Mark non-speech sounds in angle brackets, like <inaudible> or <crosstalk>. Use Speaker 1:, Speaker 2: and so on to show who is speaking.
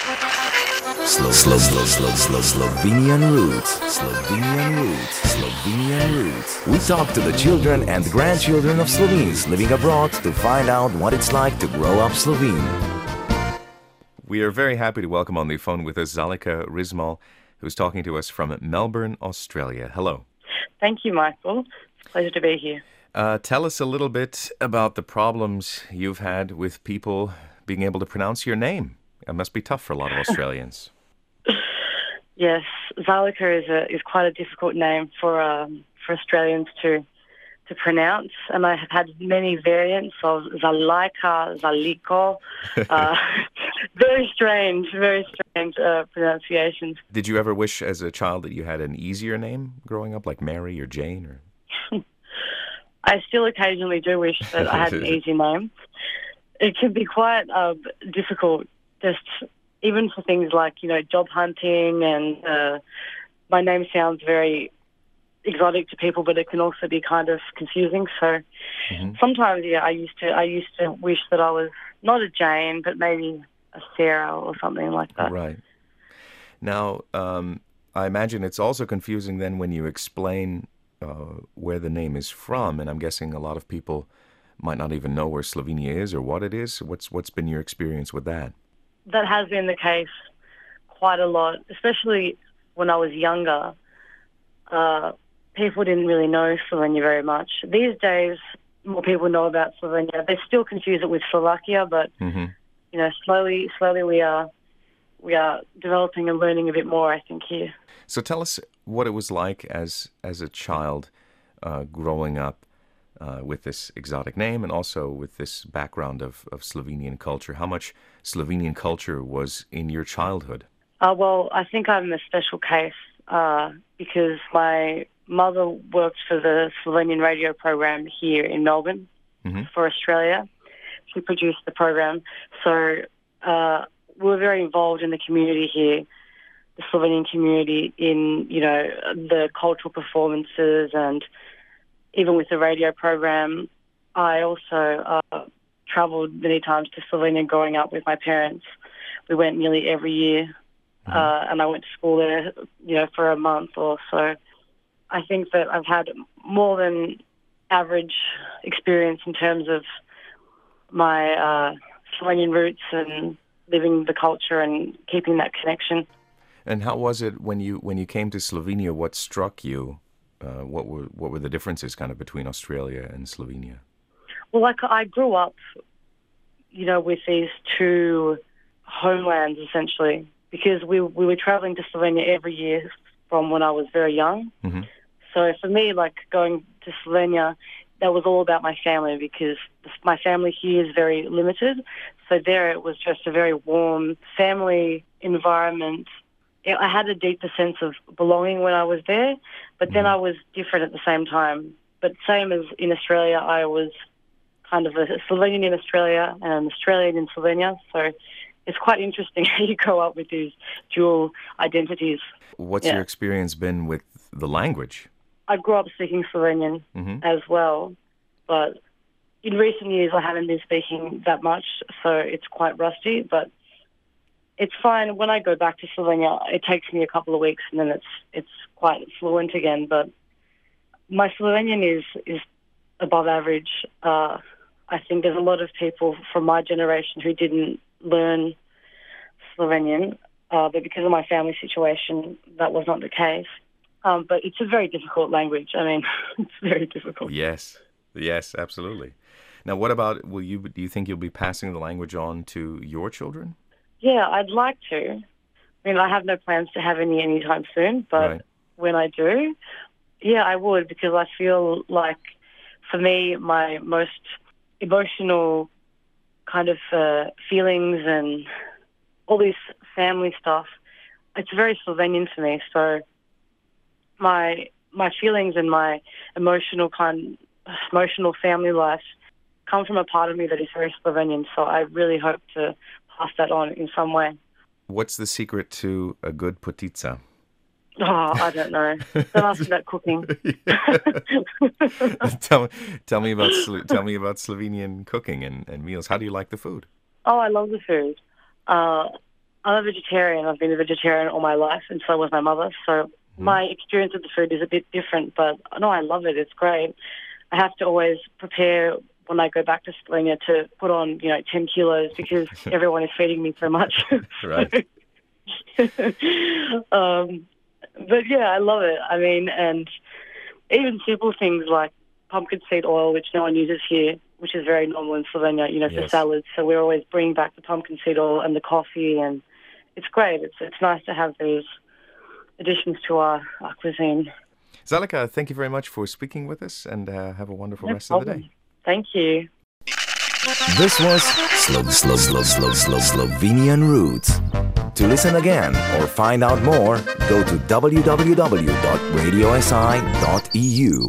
Speaker 1: Slow, slow, slow, slow, slow, Slovenian roots. Slovenian roots. Slovenian roots. We talk to the children and grandchildren of Slovenes living abroad to find out what it's like to grow up Slovene.
Speaker 2: We are very happy to welcome on the phone with us Zalika Rizmal, who's talking to us from Melbourne, Australia. Hello.
Speaker 3: Thank you, Michael. Pleasure to be here.
Speaker 2: Uh, tell us a little bit about the problems you've had with people being able to pronounce your name. It must be tough for a lot of Australians. <laughs>
Speaker 3: yes, Zalika is a, is quite a difficult name for um, for Australians to to pronounce, and I have had many variants of Zalaika, Zaliko. <laughs> Uh, <laughs> very strange, very strange uh, pronunciations.
Speaker 2: Did you ever wish, as a child, that you had an easier name growing up, like Mary or Jane, or?
Speaker 3: I still occasionally do wish that I had an easy name. It can be quite uh, difficult, just even for things like you know job hunting, and uh, my name sounds very exotic to people, but it can also be kind of confusing. So mm-hmm. sometimes, yeah, I used to I used to wish that I was not a Jane, but maybe a Sarah or something like that.
Speaker 2: Right. Now, um, I imagine it's also confusing then when you explain uh, where the name is from, and I'm guessing a lot of people might not even know where Slovenia is or what it is. What's what's been your experience with that?
Speaker 3: That has been the case quite a lot, especially when I was younger. Uh, people didn't really know Slovenia very much. These days, more people know about Slovenia. They still confuse it with Slovakia, but mm-hmm. you know, slowly, slowly we are we are developing and learning a bit more. I think here.
Speaker 2: So tell us what it was like as as a child uh, growing up uh, with this exotic name and also with this background of, of Slovenian culture. How much Slovenian culture was in your childhood?
Speaker 3: Uh, well, I think I'm a special case uh, because my mother worked for the Slovenian radio program here in Melbourne mm-hmm. for Australia. She produced the program, so uh, we were very involved in the community here the Slovenian community in, you know, the cultural performances and even with the radio program. I also uh, travelled many times to Slovenia growing up with my parents. We went nearly every year, mm-hmm. uh, and I went to school there, you know, for a month or so. I think that I've had more than average experience in terms of my uh, Slovenian roots and living the culture and keeping that connection.
Speaker 2: And how was it when you when you came to Slovenia? What struck you? Uh, what were what were the differences kind of between Australia and Slovenia?
Speaker 3: Well, like I grew up, you know, with these two homelands essentially because we we were traveling to Slovenia every year from when I was very young. Mm-hmm. So for me, like going to Slovenia, that was all about my family because my family here is very limited. So there, it was just a very warm family environment I had a deeper sense of belonging when I was there, but then mm. I was different at the same time. But same as in Australia, I was kind of a Slovenian in Australia and an Australian in Slovenia. So it's quite interesting <laughs> how you grow up with these dual identities.
Speaker 2: What's yeah. your experience been with the language?
Speaker 3: I grew up speaking Slovenian mm-hmm. as well, but in recent years I haven't been speaking that much, so it's quite rusty. But it's fine. When I go back to Slovenia, it takes me a couple of weeks, and then it's it's quite fluent again. But my Slovenian is is above average. Uh, I think there's a lot of people from my generation who didn't learn Slovenian, uh, but because of my family situation, that was not the case. Um, but it's a very difficult language. I mean, <laughs> it's very difficult.
Speaker 2: Yes, yes, absolutely. Now, what about will you? Do you think you'll be passing the language on to your children?
Speaker 3: Yeah, I'd like to. I mean, I have no plans to have any anytime soon, but right. when I do, yeah, I would because I feel like for me, my most emotional kind of uh, feelings and all this family stuff, it's very Slovenian to me. So my my feelings and my emotional kind emotional family life come from a part of me that is very Slovenian. So I really hope to pass that on in some way.
Speaker 2: What's the secret to a good potica?
Speaker 3: Oh, I don't know. Don't ask about cooking. <laughs>
Speaker 2: tell, tell me about tell me about Slovenian cooking and, and meals. How do you like the food?
Speaker 3: Oh, I love the food. Uh, I'm a vegetarian. I've been a vegetarian all my life, and so was my mother. So mm. my experience of the food is a bit different, but no, I love it. It's great. I have to always prepare when I go back to Slovenia to put on, you know, 10 kilos because <laughs> everyone is feeding me so much. <laughs>
Speaker 2: right. <laughs>
Speaker 3: um, but yeah, I love it. I mean, and even simple things like pumpkin seed oil, which no one uses here, which is very normal in Slovenia, you know, for salads. So we're always bringing back the pumpkin seed oil and the coffee, and it's great. It's it's nice to have these additions to our, our cuisine.
Speaker 2: Zalika, thank you very much for speaking with us, and uh, have a wonderful no rest problem. of the day.
Speaker 3: Thank you.
Speaker 1: This was Slo- Slo- Slo- Slo- Slo- Slovenian Roots. To listen again or find out more, go to www.radiosi.eu.